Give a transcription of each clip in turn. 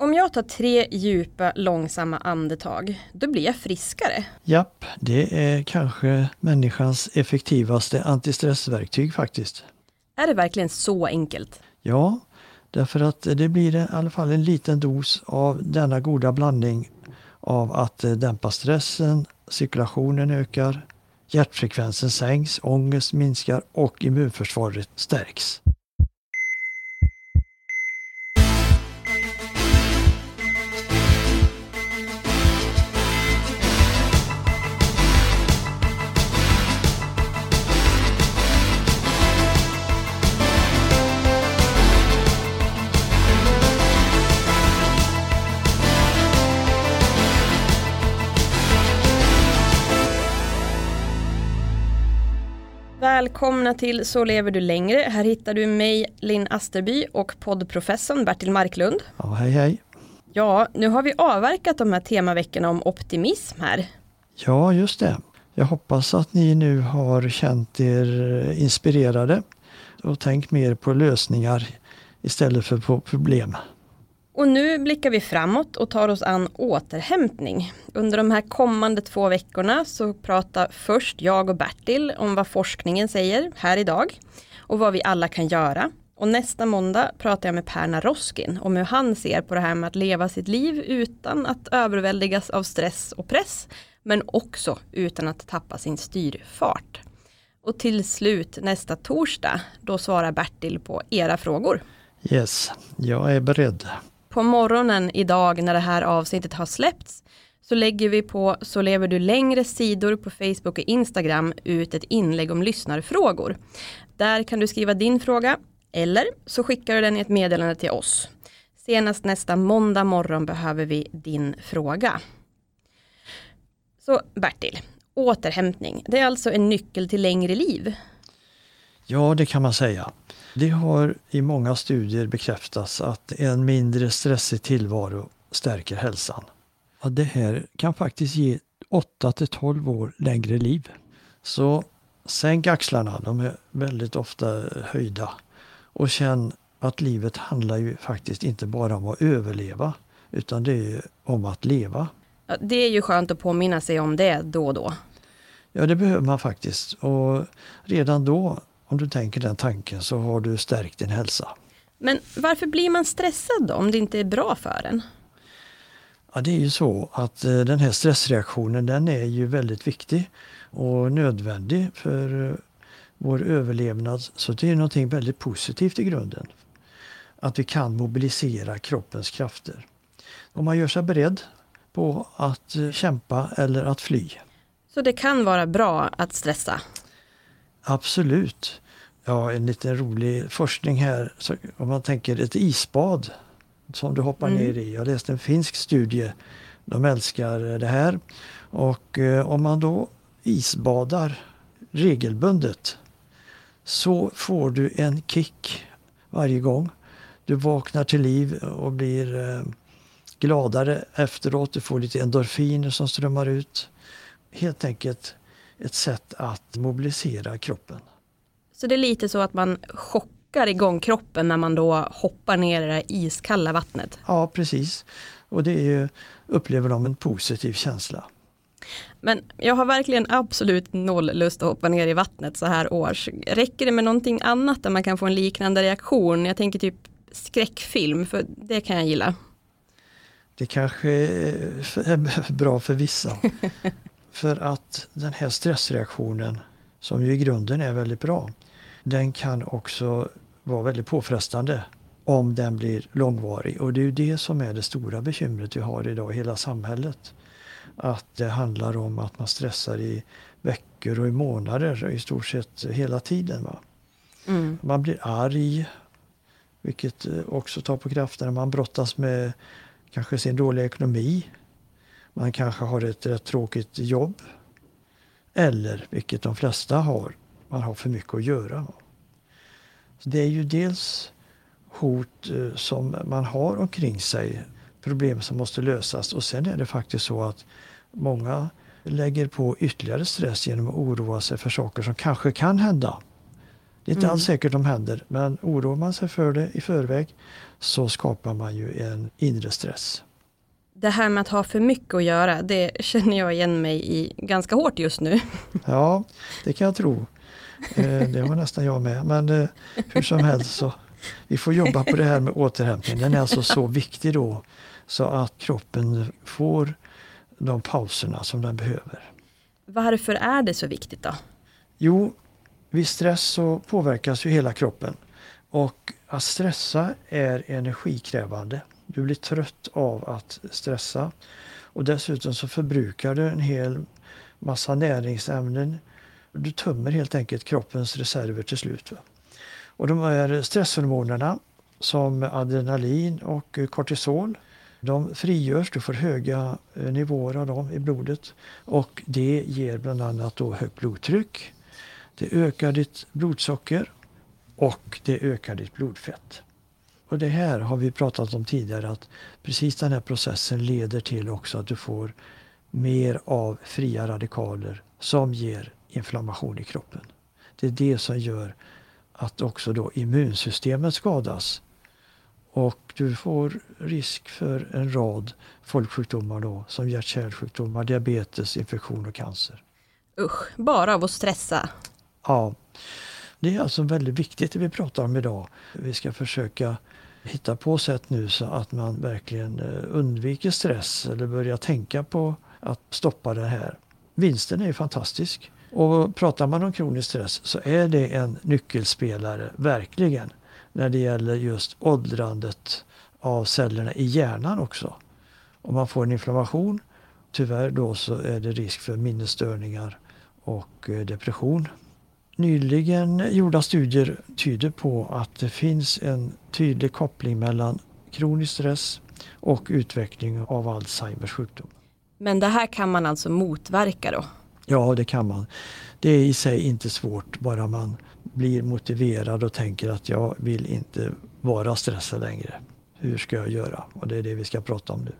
om jag tar tre djupa, långsamma andetag, då blir jag friskare. Japp, det är kanske människans effektivaste antistressverktyg faktiskt. Är det verkligen så enkelt? Ja, därför att det blir i alla fall en liten dos av denna goda blandning av att dämpa stressen, cirkulationen ökar, hjärtfrekvensen sänks, ångest minskar och immunförsvaret stärks. Välkomna till Så lever du längre. Här hittar du mig, Linn Asterby och poddprofessorn Bertil Marklund. Ja, hej hej. Ja, nu har vi avverkat de här temaveckorna om optimism här. Ja, just det. Jag hoppas att ni nu har känt er inspirerade och tänkt mer på lösningar istället för på problem. Och nu blickar vi framåt och tar oss an återhämtning. Under de här kommande två veckorna så pratar först jag och Bertil om vad forskningen säger här idag och vad vi alla kan göra. Och nästa måndag pratar jag med Perna Roskin om hur han ser på det här med att leva sitt liv utan att överväldigas av stress och press men också utan att tappa sin styrfart. Och till slut nästa torsdag, då svarar Bertil på era frågor. Yes, jag är beredd. På morgonen idag när det här avsnittet har släppts så lägger vi på Så lever du längre sidor på Facebook och Instagram ut ett inlägg om lyssnarfrågor. Där kan du skriva din fråga eller så skickar du den i ett meddelande till oss. Senast nästa måndag morgon behöver vi din fråga. Så Bertil, återhämtning, det är alltså en nyckel till längre liv? Ja, det kan man säga. Det har i många studier bekräftats att en mindre stressig tillvaro stärker hälsan. Och det här kan faktiskt ge 8 till 12 år längre liv. Så sänk axlarna, de är väldigt ofta höjda. Och känn att livet handlar ju faktiskt inte bara om att överleva utan det är om att leva. Ja, det är ju skönt att påminna sig om det då och då. Ja, det behöver man faktiskt. Och redan då, om du tänker den tanken, så har du stärkt din hälsa. Men varför blir man stressad då, om det inte är bra för en? Ja, det är ju så att eh, den här stressreaktionen den är ju väldigt viktig och nödvändig för eh, vår överlevnad. Så det är någonting väldigt positivt i grunden. Att vi kan mobilisera kroppens krafter. Om man gör sig beredd på att eh, kämpa eller att fly. Så det kan vara bra att stressa? Absolut. Ja, en liten rolig forskning här. Så om man tänker ett isbad som du hoppar Mm. ner i. Jag läste en finsk studie. De älskar det här. Och eh, om man då isbadar regelbundet så får du en kick varje gång. Du vaknar till liv och blir eh, gladare efteråt. Du får lite endorfiner som strömmar ut. Helt enkelt ett sätt att mobilisera kroppen. Så det är lite så att man chockar igång kroppen när man då hoppar ner i det iskalla vattnet? Ja, precis. Och det är ju, upplever de en positiv känsla. Men jag har verkligen absolut noll lust att hoppa ner i vattnet så här års. Räcker det med någonting annat där man kan få en liknande reaktion? Jag tänker typ skräckfilm, för det kan jag gilla. Det kanske är bra för vissa. för att den här stressreaktionen, som ju i grunden är väldigt bra, den kan också vara väldigt påfrestande om den blir långvarig. Och det är ju det som är det stora bekymret vi har idag i hela samhället. Att det handlar om att man stressar i veckor och i månader i stort sett hela tiden. Va? Mm. Man blir arg, vilket också tar på krafterna. Man brottas med kanske sin dåliga ekonomi. Man kanske har ett rätt tråkigt jobb. Eller, vilket de flesta har, man har för mycket att göra. Så det är ju dels hot eh, som man har omkring sig, problem som måste lösas. Och sen är det faktiskt så att många lägger på ytterligare stress genom att oroa sig för saker som kanske kan hända. Det är inte mm. alls säkert de händer, men oroar man sig för det i förväg så skapar man ju en inre stress. Det här med att ha för mycket att göra, det känner jag igen mig i ganska hårt just nu. Ja, det kan jag tro. Eh, det var nästan jag med. Men eh, hur som helst så vi får jobba på det här med återhämtning. Den är alltså så viktig då så att kroppen får de pauserna som den behöver. Varför är det så viktigt då? Jo, vid stress så påverkas ju hela kroppen. Och att stressa är energikrävande. Du blir trött av att stressa. Och dessutom så förbrukar du en hel massa näringsämnen. Du tömmer helt enkelt kroppens reserver till slut. Och de här stresshormonerna som adrenalin och kortisol de frigörs, du får höga eh, nivåer av dem i blodet och det ger bland annat då högt blodtryck. Det ökar ditt blodsocker och det ökar ditt blodfett. Och det här har vi pratat om tidigare att precis den här processen leder till också att du får mer av fria radikaler som ger inflammation i kroppen. Det är det som gör att också då immunsystemet skadas. Och du får risk för en rad folksjukdomar då, som hjärt-kärlsjukdomar, diabetes, infektion och cancer. Usch, bara av att stressa. Ja, det är alltså väldigt viktigt det vi pratar om idag. Vi ska försöka hitta på sätt nu så att man verkligen eh, undviker stress eller börjar tänka på att stoppa det här. Vinsten är ju fantastisk. Och pratar man om kronisk stress så är det en nyckelspelare, verkligen, när det gäller just åldrandet av cellerna i hjärnan också. Om man får en inflammation, tyvärr då så är det risk för minnesstörningar och eh, depression. Nyligen gjorda studier tyder på att det finns en tydlig koppling mellan kronisk stress och utveckling av Alzheimers sjukdom. Men det här kan man alltså motverka då? Ja, det kan man. Det är i sig inte svårt, bara man blir motiverad och tänker att jag vill inte vara stressad längre. Hur ska jag göra? Och det är det vi ska prata om nu.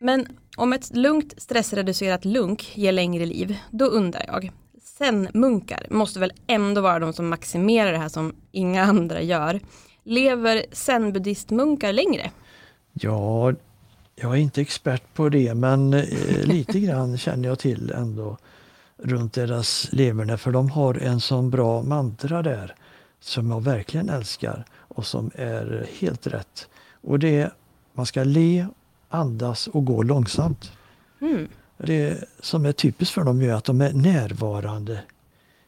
Men om ett lugnt stressreducerat lunk ger längre liv, då undrar jag, zen-munkar måste väl ändå vara de som maximerar det här som inga andra gör. Lever zen-buddhistmunkar längre? Ja, jag är inte expert på det men eh, lite grann känner jag till ändå runt deras leverne för de har en sån bra mantra där som jag verkligen älskar och som är helt rätt. Och det är man ska le, andas och gå långsamt. Mm. Det som är typiskt för dem är att de är närvarande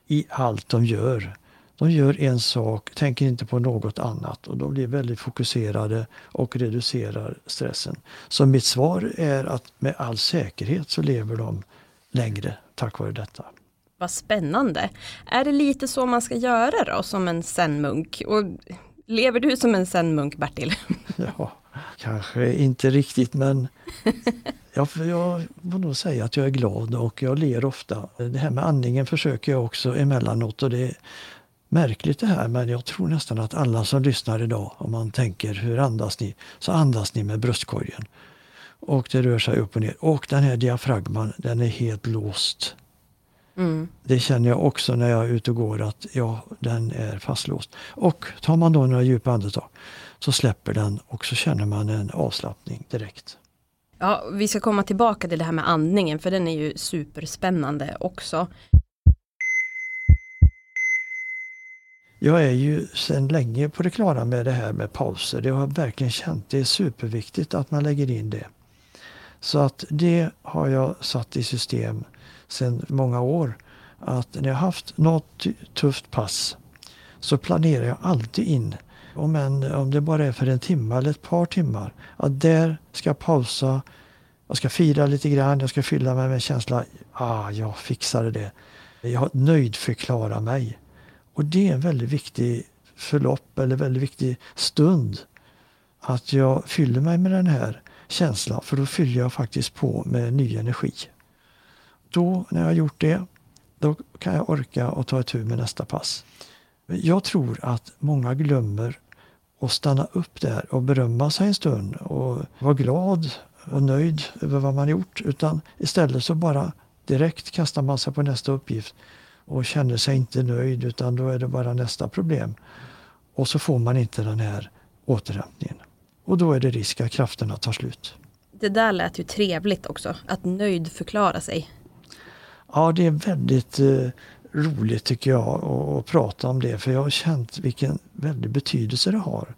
i allt de gör. De gör en sak, tänker inte på något annat och de blir väldigt fokuserade och reducerar stressen. Så mitt svar är att med all säkerhet så lever de längre tack vare detta. Vad spännande. Är det lite så man ska göra då som en zen-munk? Och lever du som en zen-munk Bertil? Ja, Kanske inte riktigt men jag, jag får nog säga att jag är glad och jag ler ofta. Det här med andningen försöker jag också emellanåt och det märkligt det här men jag tror nästan att alla som lyssnar idag, om man tänker hur andas ni, så andas ni med bröstkorgen. Och det rör sig upp och ner. Och den här diafragman den är helt låst. Mm. Det känner jag också när jag är ute och går att ja, den är fastlåst. Och tar man då några djupa andetag så släpper den och så känner man en avslappning direkt. Ja, vi ska komma tillbaka till det här med andningen för den är ju superspännande också. Jag är ju sedan länge på det klara med det här med pauser. Det har jag verkligen känt. Det är superviktigt att man lägger in det. Så att det har jag satt i system sedan många år. Att när jag haft något tufft pass så planerar jag alltid in om, en, om det bara är för en timme eller ett par timmar. Att där ska jag pausa, jag ska fira lite grann, jag ska fylla mig med känsla, ah, jag fixade det. Jag nöjdförklarar mig. Och det är en väldigt viktig förlopp eller väldigt viktig stund. Att jag fyller mig med den här känslan för då fyller jag faktiskt på med ny energi. Då, när jag har gjort det, då kan jag orka och ta itu med nästa pass. Jag tror att många glömmer att stanna upp där och berömma sig en stund och vara glad och nöjd över vad man gjort. Utan istället så bara direkt kastar man sig på nästa uppgift och känner sig inte nöjd utan då är det bara nästa problem. Och så får man inte den här återhämtningen. Och då är det risk att krafterna tar slut. Det där lät ju trevligt också, att nöjd förklara sig. Ja, det är väldigt eh, roligt tycker jag att, prata om det för jag har känt vilken väldig betydelse det har.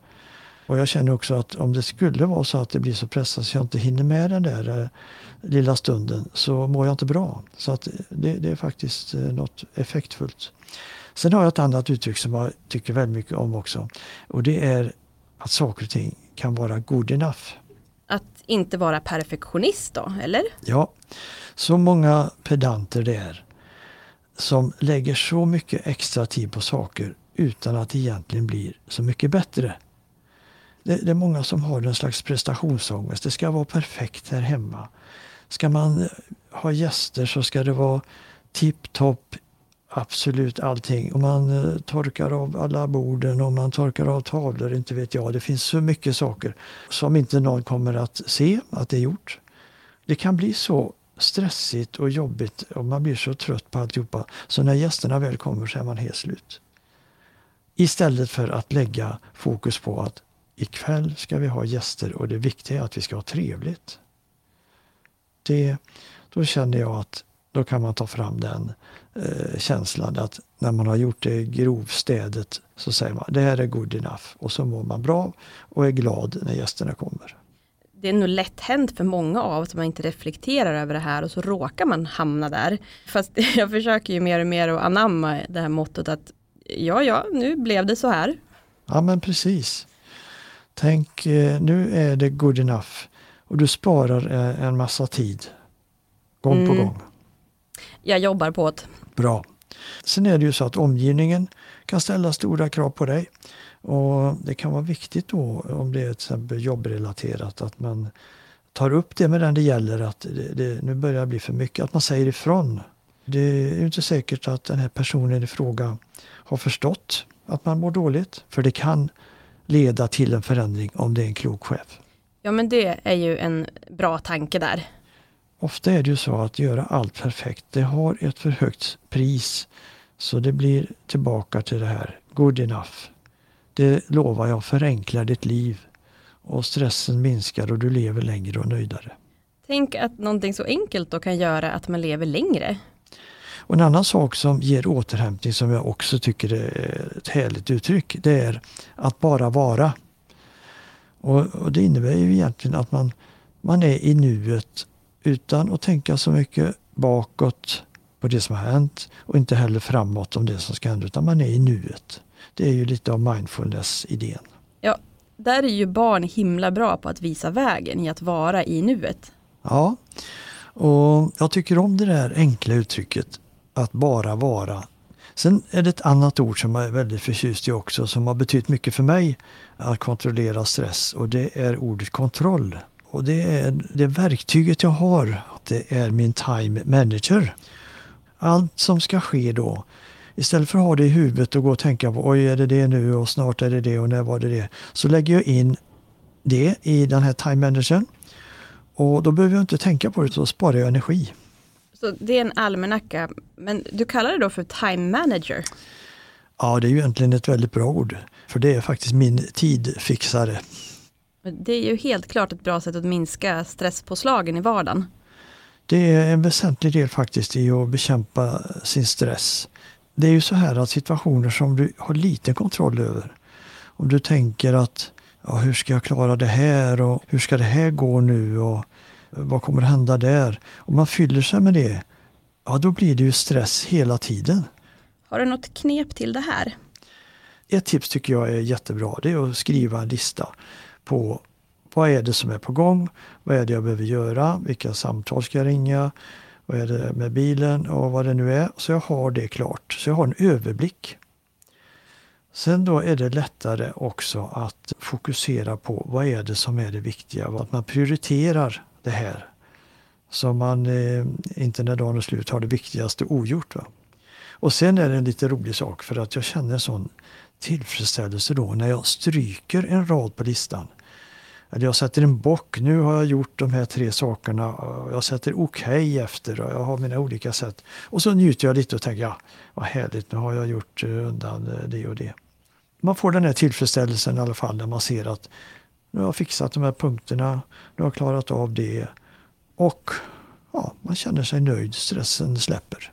Och jag känner också att om det skulle vara så att det blir så pressat så jag inte hinner med den där eh, lilla stunden så mår jag inte bra. Så att det, det, är faktiskt eh, något effektfullt. Sen har jag ett annat uttryck som jag tycker väldigt mycket om också. Och det är att saker och ting kan vara good enough. Att inte vara perfektionist då, eller? Ja, så många pedanter det är som lägger så mycket extra tid på saker utan att det egentligen blir så mycket bättre. Det, det är många som har en slags prestationsångest. Det ska vara perfekt här hemma. Ska man ha gäster så ska det vara tipptopp absolut allting. Och man eh, torkar av alla borden och man torkar av tavlor, inte vet jag. Det finns så mycket saker som inte någon kommer att se att det är gjort. Det kan bli så stressigt och jobbigt och man blir så trött på alltihopa. Så när gästerna väl kommer så är man helt slut. Istället för att lägga fokus på att ikväll ska vi ha gäster och det viktiga är att vi ska ha trevligt. Det, då känner jag att då kan man ta fram den eh, känslan att när man har gjort det grovstädet så säger man det här är good enough och så mår man bra och är glad när gästerna kommer. Det är nog lätt hänt för många av oss att man inte reflekterar över det här och så råkar man hamna där. Fast jag försöker ju mer och mer att anamma det här mottot att ja, ja, nu blev det så här. Ja, men precis. Tänk, eh, nu är det good enough och du sparar eh, en massa tid. Gång mm. på gång. Jag jobbar på det. Bra. Sen är det ju så att omgivningen kan ställa stora krav på dig. Och Det kan vara viktigt då om det är till exempel jobbrelaterat att man tar upp det med den det gäller att det, det, nu börjar det bli för mycket, att man säger ifrån. Det är inte säkert att den här personen i fråga har förstått att man mår dåligt. För det kan leda till en förändring om det är en klok chef. Ja men det är ju en bra tanke där. Ofta är det ju så att göra allt perfekt, det har ett för högt pris. Så det blir tillbaka till det här, good enough. Det lovar jag förenklar ditt liv och stressen minskar och du lever längre och nöjdare. Tänk att någonting så enkelt då kan göra att man lever längre. Och en annan sak som ger återhämtning som jag också tycker är ett härligt uttryck, det är att bara vara. Och, och det innebär ju egentligen att man, man är i nuet utan att tänka så mycket bakåt på det som har hänt och inte heller framåt om det som ska hända utan man är i nuet. Det är ju lite av mindfulness-idén. Ja, där är ju barn himla bra på att visa vägen i att vara i nuet. Ja, och jag tycker om det där enkla uttrycket att bara vara. Sen är det ett annat ord som jag är väldigt förtjust i också som har betytt mycket för mig att kontrollera stress och det är ordet kontroll. Och det är det verktyget jag har. Det är min time manager. Allt som ska ske då Istället för att ha det i huvudet och gå och tänka på oj är det det nu och snart är det det och när var det det. Så lägger jag in det i den här time managern. Och då behöver jag inte tänka på det, så sparar jag energi. Så det är en almanacka, men du kallar det då för time manager? Ja, det är ju egentligen ett väldigt bra ord. För det är faktiskt min tidfixare. Det är ju helt klart ett bra sätt att minska stresspåslagen i vardagen. Det är en väsentlig del faktiskt i att bekämpa sin stress. Det är ju så här att situationer som du har liten kontroll över. Om du tänker att ja, hur ska jag klara det här och hur ska det här gå nu och vad kommer att hända där? Om man fyller sig med det, ja då blir det ju stress hela tiden. Har du något knep till det här? Ett tips tycker jag är jättebra. Det är att skriva en lista på vad är det som är på gång? Vad är det jag behöver göra? Vilka samtal ska jag ringa? Vad är det med bilen och vad det nu är. Så jag har det klart. Så jag har en överblick. Sen då är det lättare också att fokusera på vad är det som är det viktiga. Att man prioriterar det här. Så man eh, inte när dagen är slut har det viktigaste ogjort. Va? Och sen är det en lite rolig sak för att jag känner en sån tillfredsställelse då när jag stryker en rad på listan. Eller jag sätter en bock, nu har jag gjort de här tre sakerna. Jag sätter okej okay efter och jag har mina olika sätt. Och så njuter jag lite och tänker, ja vad härligt, nu har jag gjort eh, undan eh, det och det. Man får den här tillfredsställelsen i alla fall när man ser att nu har jag fixat de här punkterna, nu har jag klarat av det. Och ja, man känner sig nöjd, stressen släpper.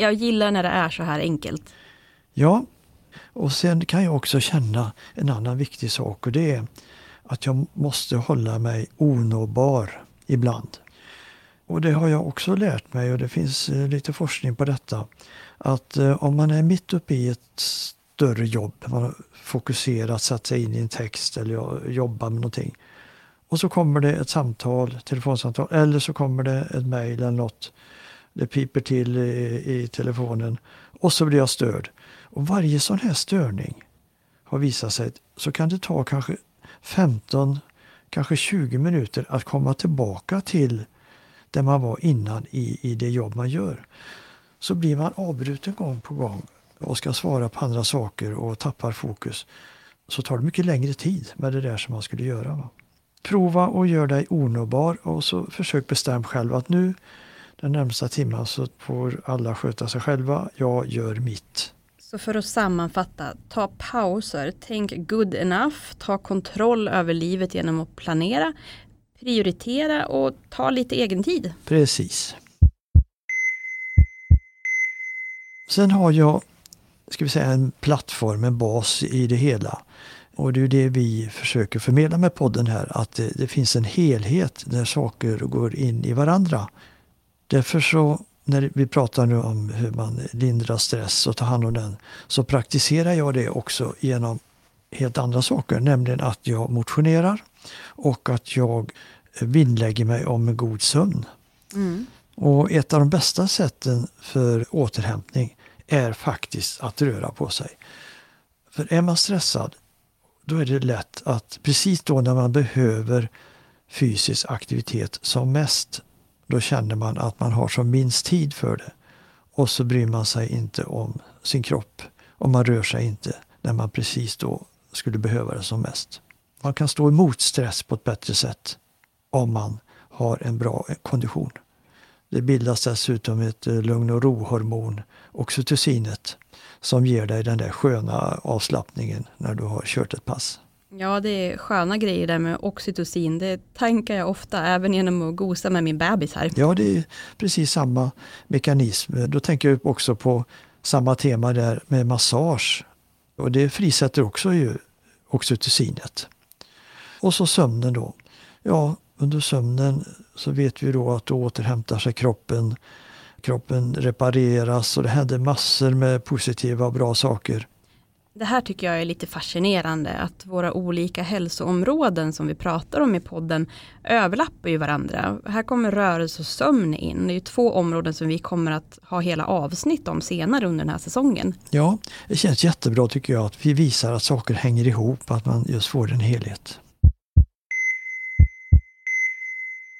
Jag gillar när det är så här enkelt. Ja, och sen kan jag också känna en annan viktig sak och det är att jag måste hålla mig onåbar ibland. Och det har jag också lärt mig och det finns eh, lite forskning på detta. Att eh, om man är mitt uppe i ett större jobb, man har fokuserat, satt sig in i en text eller jobbar med någonting. Och så kommer det ett samtal, telefonsamtal eller så kommer det ett mejl eller något. Det piper till i, i telefonen och så blir jag störd. Och varje sån här störning har visat sig så kan det ta kanske 15, kanske 20 minuter att komma tillbaka till där man var innan i, i det jobb man gör. Så blir man avbruten gång på gång och ska svara på andra saker och tappar fokus så tar det mycket längre tid med det där som man skulle göra. Va? Prova och gör dig onåbar och så försök bestäm själv att nu den närmsta timmen så får alla sköta sig själva. Jag gör mitt. Så för att sammanfatta, ta pauser, tänk good enough, ta kontroll över livet genom att planera, prioritera och ta lite egen tid. Precis. Sen har jag ska vi säga, en plattform, en bas i det hela. Och det är det vi försöker förmedla med podden här, att det, det, finns en helhet där saker går in i varandra. Därför så, när vi pratar nu om hur man lindrar stress och tar hand om den, så praktiserar jag det också genom helt andra saker, nämligen att jag motionerar och att jag vinnlägger mig om en god sömn. Mm. Och ett av de bästa sätten för återhämtning är faktiskt att röra på sig. För är man stressad, då är det lätt att precis då när man behöver fysisk aktivitet som mest, då känner man att man har som minst tid för det. Och så bryr man sig inte om sin kropp och man rör sig inte när man precis då skulle behöva det som mest. Man kan stå emot stress på ett bättre sätt om man har en bra kondition. Det bildas dessutom ett eh, lugn och rohormon, oxytocinet, som ger dig den där sköna avslappningen när du har kört ett pass. Ja, det är sköna grejer där med oxytocin. Det tankar jag ofta, även genom att gosa med min bebis här. Ja, det är precis samma mekanism. Då tänker jag också på samma tema där med massage. Och det frisätter också ju oxytocinet. Och så sömnen då. Ja, under sömnen så vet vi då att då återhämtar sig kroppen. Kroppen repareras och det händer massor med positiva och bra saker. Det här tycker jag är lite fascinerande att våra olika hälsoområden som vi pratar om i podden överlappar ju varandra. Här kommer rörelse och sömn in. Det är två områden som vi kommer att ha hela avsnitt om senare under den här säsongen. Ja, det känns jättebra tycker jag att vi visar att saker hänger ihop, att man just får en helhet.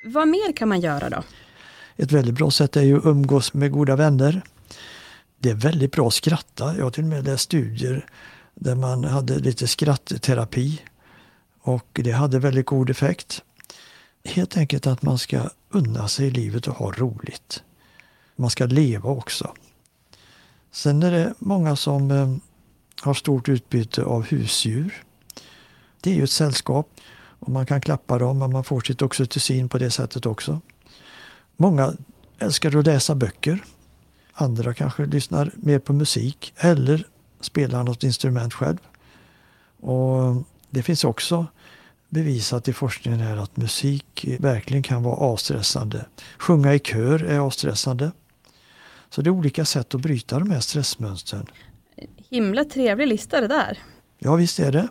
Vad mer kan man göra då? Ett väldigt bra sätt är ju att umgås med goda vänner. Det är väldigt bra att skratta. Jag har till och med läst studier där man hade lite skrattterapi och det hade väldigt god effekt. Helt enkelt att man ska unna sig i livet och ha roligt. Man ska leva också. Sen är det många som eh, har stort utbyte av husdjur. Det är ju ett sällskap och man kan klappa dem och man får sitt oxytocin på det sättet också. Många älskar att läsa böcker. Andra kanske lyssnar mer på musik eller spelar något instrument själv. Och Det finns också bevisat i forskningen här att musik verkligen kan vara avstressande. Sjunga i kör är avstressande. Så det är olika sätt att bryta de här stressmönstren. Himla trevlig lista det där. Ja visst är det.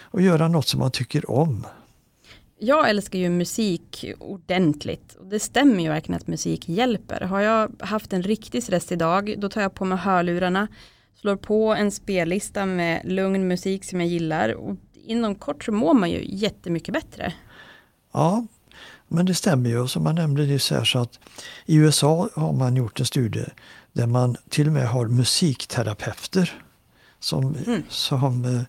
Och göra något som man tycker om. Jag älskar ju musik ordentligt. Och det stämmer ju verkligen att musik hjälper. Har jag haft en riktig stress idag, då tar jag på mig hörlurarna, slår på en spellista med lugn musik som jag gillar. Och inom kort så mår man ju jättemycket bättre. Ja, men det stämmer ju. Som man nämnde nyss här så att i USA har man gjort en studie där man till och med har musikterapeuter som, mm. som eh,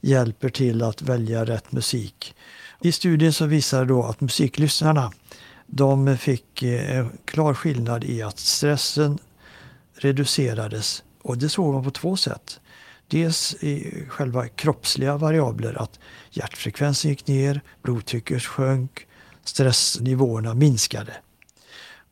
hjälper till att välja rätt musik. I studien så visade då att musiklyssnarna de fick eh, klar skillnad i att stressen reducerades och det såg man på två sätt. Dels i själva kroppsliga variabler, att hjärtfrekvensen gick ner, blodtrycket sjönk, stressnivåerna minskade.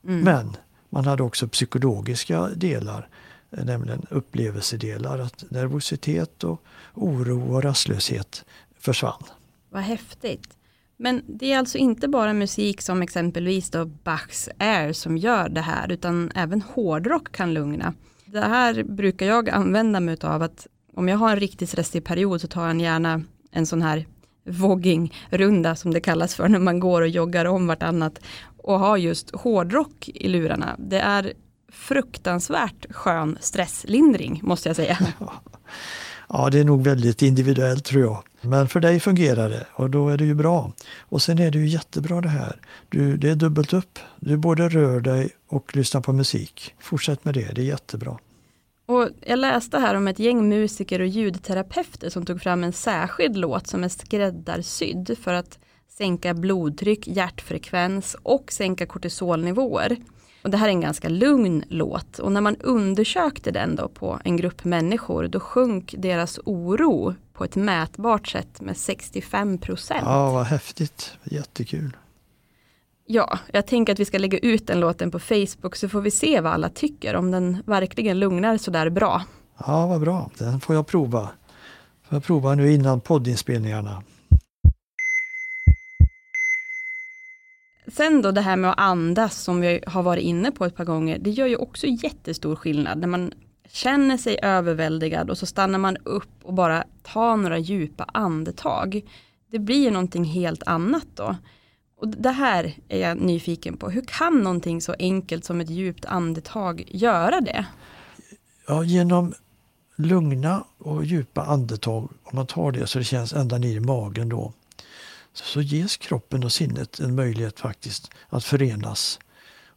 Mm. Men man hade också psykologiska delar. nämligen upplevelsedelar. Att nervositet och oro och rastlöshet försvann. Vad häftigt. Men det är alltså inte bara musik som exempelvis då Bachs Air som gör det här, utan även hårdrock kan lugna. Det här brukar jag använda mig av att om jag har en riktigt stressig period så tar jag gärna en sån här voggingrunda som det kallas för när man går och joggar om vartannat och har just hårdrock i lurarna. Det är fruktansvärt skön stresslindring måste jag säga. Ja, det är nog väldigt individuellt tror jag. Men för dig fungerar det och då är det ju bra. Och sen är det ju jättebra det här. Du, det är dubbelt upp. Du både rör dig och lyssnar på musik. Fortsätt med det, det är jättebra. Och jag läste här om ett gäng musiker och ljudterapeuter som tog fram en särskild låt som är skräddarsydd för att sänka blodtryck, hjärtfrekvens och sänka kortisolnivåer. Och det här är en ganska lugn låt och när man undersökte den då på en grupp människor då sjönk deras oro på ett mätbart sätt med 65 procent. Ja, vad häftigt. Jättekul. Ja, jag tänker att vi ska lägga ut den låten på Facebook så får vi se vad alla tycker om den verkligen lugnar sådär bra. Ja, vad bra. Den får jag prova. Får jag prova nu innan poddinspelningarna. Sen då det här med att andas som vi har varit inne på ett par gånger, det gör ju också jättestor skillnad när man känner sig överväldigad och så stannar man upp och bara tar några djupa andetag. Det blir ju någonting helt annat då. Och det här är jag nyfiken på. Hur kan någonting så enkelt som ett djupt andetag göra det? Ja, genom lugna och djupa andetag, om man tar det så det känns ända ner i magen då, så ges kroppen och sinnet en möjlighet faktiskt att förenas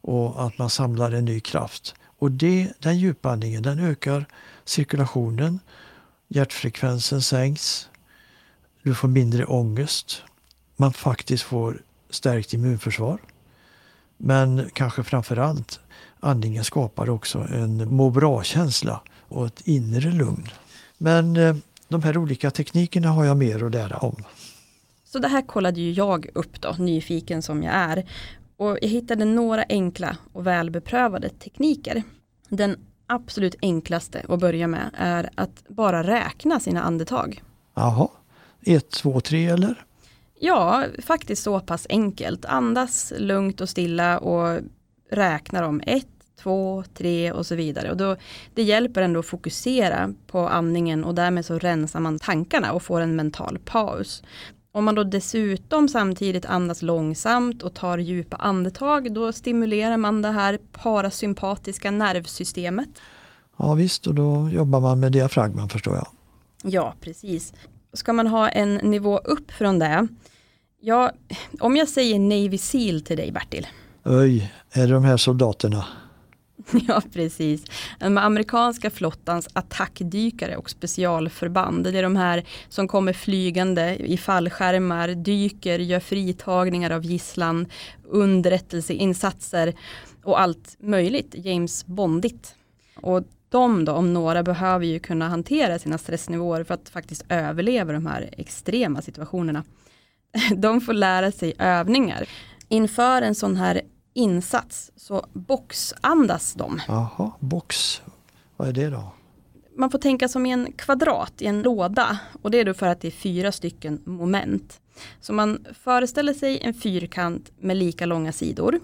och att man samlar en ny kraft. Och det, den djupandningen den ökar cirkulationen, hjärtfrekvensen sänks, du får mindre ångest, man faktiskt får stärkt immunförsvar. Men kanske framförallt andningen skapar också en må bra-känsla och ett inre lugn. Men eh, de här olika teknikerna har jag mer att lära om. Så det här kollade ju jag upp då, nyfiken som jag är. Och jag hittade några enkla och välbeprövade tekniker. Den absolut enklaste att börja med är att bara räkna sina andetag. Jaha, ett, två, tre eller? Ja, faktiskt så pass enkelt. Andas lugnt och stilla och räkna dem. Ett, två, tre och så vidare. Och då, det hjälper ändå att fokusera på andningen och därmed så rensar man tankarna och får en mental paus. Om man då dessutom samtidigt andas långsamt och tar djupa andetag då stimulerar man det här parasympatiska nervsystemet. Ja visst, och då jobbar man med diafragman förstår jag. Ja, precis. Ska man ha en nivå upp från det, ja, om jag säger Navy Seal till dig Bertil. Oj, är det de här soldaterna? Ja, precis. Den amerikanska flottans attackdykare och specialförband. Det är de här som kommer flygande i fallskärmar, dyker, gör fritagningar av gisslan, underrättelseinsatser och allt möjligt. James Bondigt. Och de då, om några, behöver ju kunna hantera sina stressnivåer för att faktiskt överleva de här extrema situationerna. De får lära sig övningar. Inför en sån här insats så boxandas de. Jaha, box. Vad är det då? Man får tänka som i en kvadrat i en låda och det är då för att det är fyra stycken moment. Så man föreställer sig en fyrkant med lika långa sidor.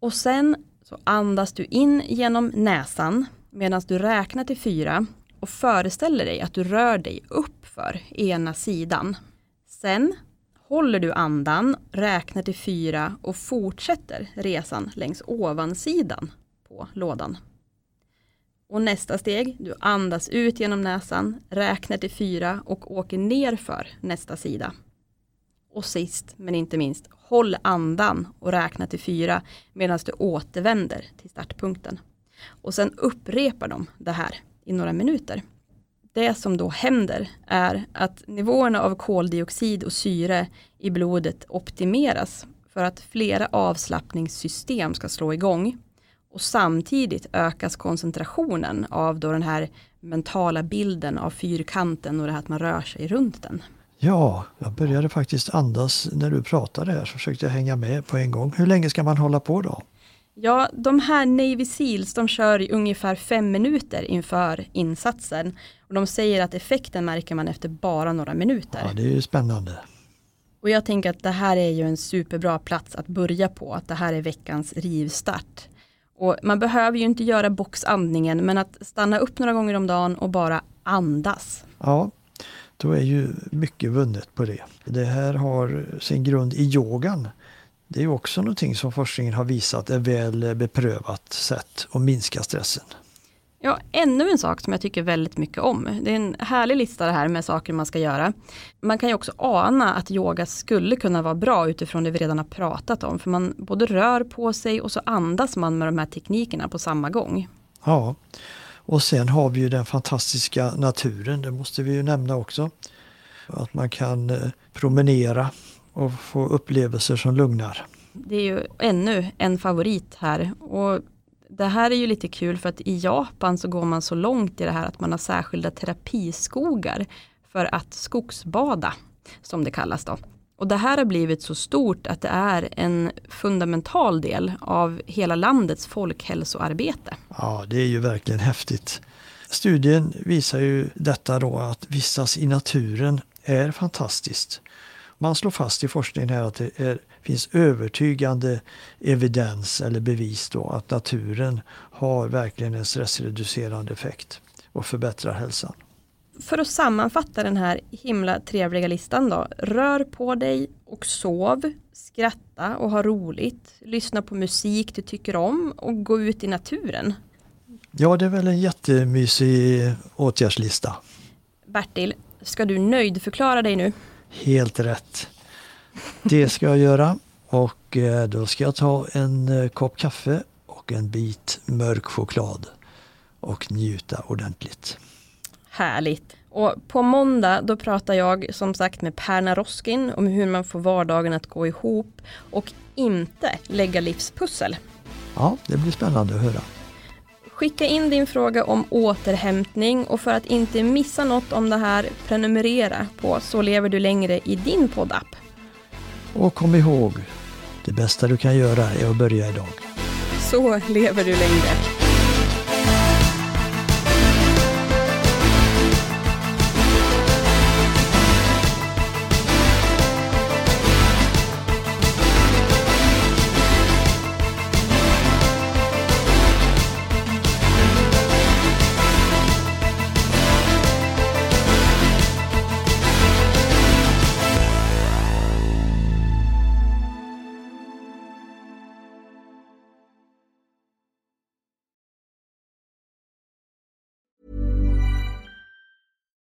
Och sen så andas du in genom näsan medan du räknar till fyra och föreställer dig att du rör dig upp för ena sidan. Sen håller du andan, räknar till fyra och fortsätter resan längs ovansidan på lådan. Och nästa steg, du andas ut genom näsan, räknar till fyra och åker ner för nästa sida. Och sist men inte minst, håll andan och räkna till fyra medan du återvänder till startpunkten. Och sen upprepar de det här i några minuter det som då händer är att nivåerna av koldioxid och syre i blodet optimeras för att flera avslappningssystem ska slå igång. Och samtidigt ökas koncentrationen av då den här mentala bilden av fyrkanten och det här att man rör sig runt den. Ja, jag började faktiskt andas när du pratade här så försökte jag hänga med på en gång. Hur länge ska man hålla på då? Ja, de här Navy Seals de kör i ungefär fem minuter inför insatsen. Och de säger att effekten märker man efter bara några minuter. Ja, det är ju spännande. Och jag tänker att det här är ju en superbra plats att börja på. Att det här är veckans rivstart. Och man behöver ju inte göra boxandningen men att stanna upp några gånger om dagen och bara andas. Ja, då är ju mycket vunnet på det. Det här har sin grund i yogan. Det är också någonting som forskningen har visat är väl beprövat sätt att minska stressen. Ja, ännu en sak som jag tycker väldigt mycket om. Det är en härlig lista det här med saker man ska göra. Man kan ju också ana att yoga skulle kunna vara bra utifrån det vi redan har pratat om. För man både rör på sig och så andas man med de här teknikerna på samma gång. Ja, och sen har vi ju den fantastiska naturen, det måste vi ju nämna också. Att man kan eh, promenera och få upplevelser som lugnar. Det är ju ännu en favorit här. Och det här är ju lite kul för att i Japan så går man så långt i det här att man har särskilda terapiskogar för att skogsbada, som det kallas då. Och det här har blivit så stort att det är en fundamental del av hela landets folkhälsoarbete. Ja, det är ju verkligen häftigt. Studien visar ju detta då att vistas i naturen är fantastiskt. Man slår fast i forskningen här att det är, finns övertygande evidens eller bevis då att naturen har verkligen en stressreducerande effekt och förbättrar hälsan. För att sammanfatta den här himla trevliga listan då. Rör på dig och sov, skratta och ha roligt, lyssna på musik du tycker om och gå ut i naturen. Ja, det är väl en jättemysig åtgärdslista. Bertil, ska du nöjdförklara dig nu? Helt rätt. Det ska jag göra och eh, då ska jag ta en eh, kopp kaffe och en bit mörk choklad och njuta ordentligt. Härligt. Och på måndag då pratar jag som sagt med Perna Roskin om hur man får vardagen att gå ihop och inte lägga livspussel. Ja, det blir spännande att höra. Skicka in din fråga om återhämtning och för att inte missa något om det här prenumerera på Så lever du längre i din poddapp. Och kom ihåg, det bästa du kan göra är att börja idag. Så lever du längre.